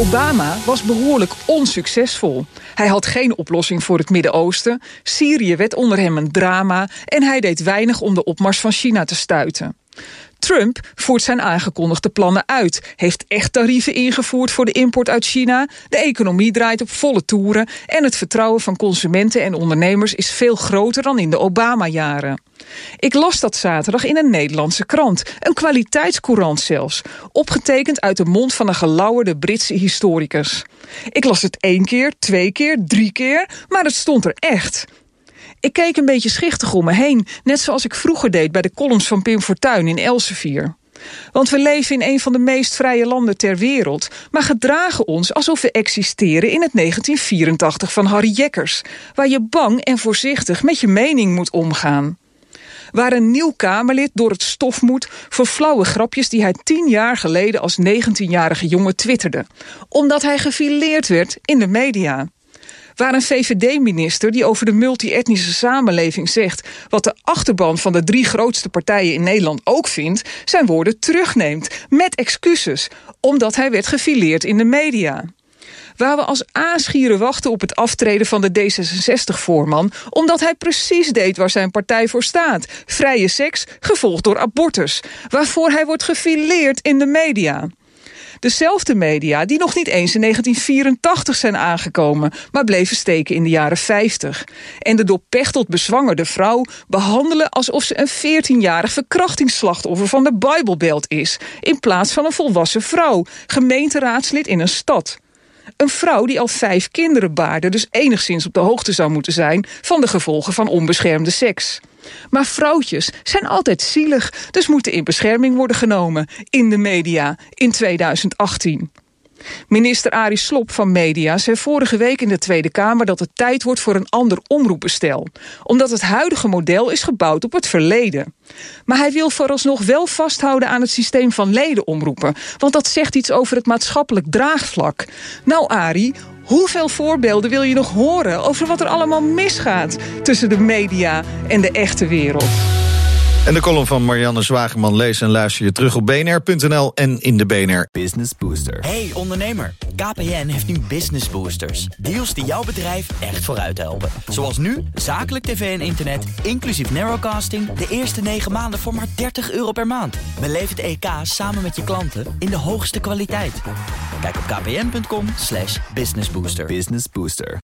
Obama was behoorlijk onsuccesvol. Hij had geen oplossing voor het Midden-Oosten. Syrië werd onder hem een drama en hij deed weinig om de opmars van China te stuiten. Trump voert zijn aangekondigde plannen uit, heeft echt tarieven ingevoerd voor de import uit China, de economie draait op volle toeren en het vertrouwen van consumenten en ondernemers is veel groter dan in de Obama-jaren. Ik las dat zaterdag in een Nederlandse krant, een kwaliteitscourant zelfs, opgetekend uit de mond van een gelauwerde Britse historicus. Ik las het één keer, twee keer, drie keer, maar het stond er echt. Ik keek een beetje schichtig om me heen, net zoals ik vroeger deed bij de columns van Pim Fortuyn in Elsevier. Want we leven in een van de meest vrije landen ter wereld, maar gedragen ons alsof we existeren in het 1984 van Harry Jekkers, waar je bang en voorzichtig met je mening moet omgaan. Waar een nieuw Kamerlid door het stof moet voor flauwe grapjes die hij tien jaar geleden als 19-jarige jongen twitterde, omdat hij gefileerd werd in de media. Waar een VVD-minister die over de multi-etnische samenleving zegt wat de achterban van de drie grootste partijen in Nederland ook vindt, zijn woorden terugneemt. Met excuses, omdat hij werd gefileerd in de media. Waar we als aasgieren wachten op het aftreden van de D66-voorman, omdat hij precies deed waar zijn partij voor staat: vrije seks, gevolgd door abortus, waarvoor hij wordt gefileerd in de media. Dezelfde media die nog niet eens in 1984 zijn aangekomen, maar bleven steken in de jaren 50. En de door Pechtold bezwangerde vrouw behandelen alsof ze een 14-jarig verkrachtingsslachtoffer van de Bijbelbeeld is, in plaats van een volwassen vrouw, gemeenteraadslid in een stad. Een vrouw die al vijf kinderen baarde, dus enigszins op de hoogte zou moeten zijn van de gevolgen van onbeschermde seks. Maar vrouwtjes zijn altijd zielig, dus moeten in bescherming worden genomen in de media in 2018. Minister Arie Slop van Media zei vorige week in de Tweede Kamer dat het tijd wordt voor een ander omroepbestel. Omdat het huidige model is gebouwd op het verleden. Maar hij wil vooralsnog wel vasthouden aan het systeem van ledenomroepen. Want dat zegt iets over het maatschappelijk draagvlak. Nou Arie, Hoeveel voorbeelden wil je nog horen over wat er allemaal misgaat tussen de media en de echte wereld? En de column van Marianne Zwageman lees en luister je terug op bnr.nl en in de BNR. Business Booster. Hey ondernemer, KPN heeft nu Business Boosters. Deals die jouw bedrijf echt vooruit helpen. Zoals nu, zakelijk tv en internet, inclusief narrowcasting... de eerste 9 maanden voor maar 30 euro per maand. Beleef het EK samen met je klanten in de hoogste kwaliteit. Kijk op kpn.com slash businessbooster. Business Booster.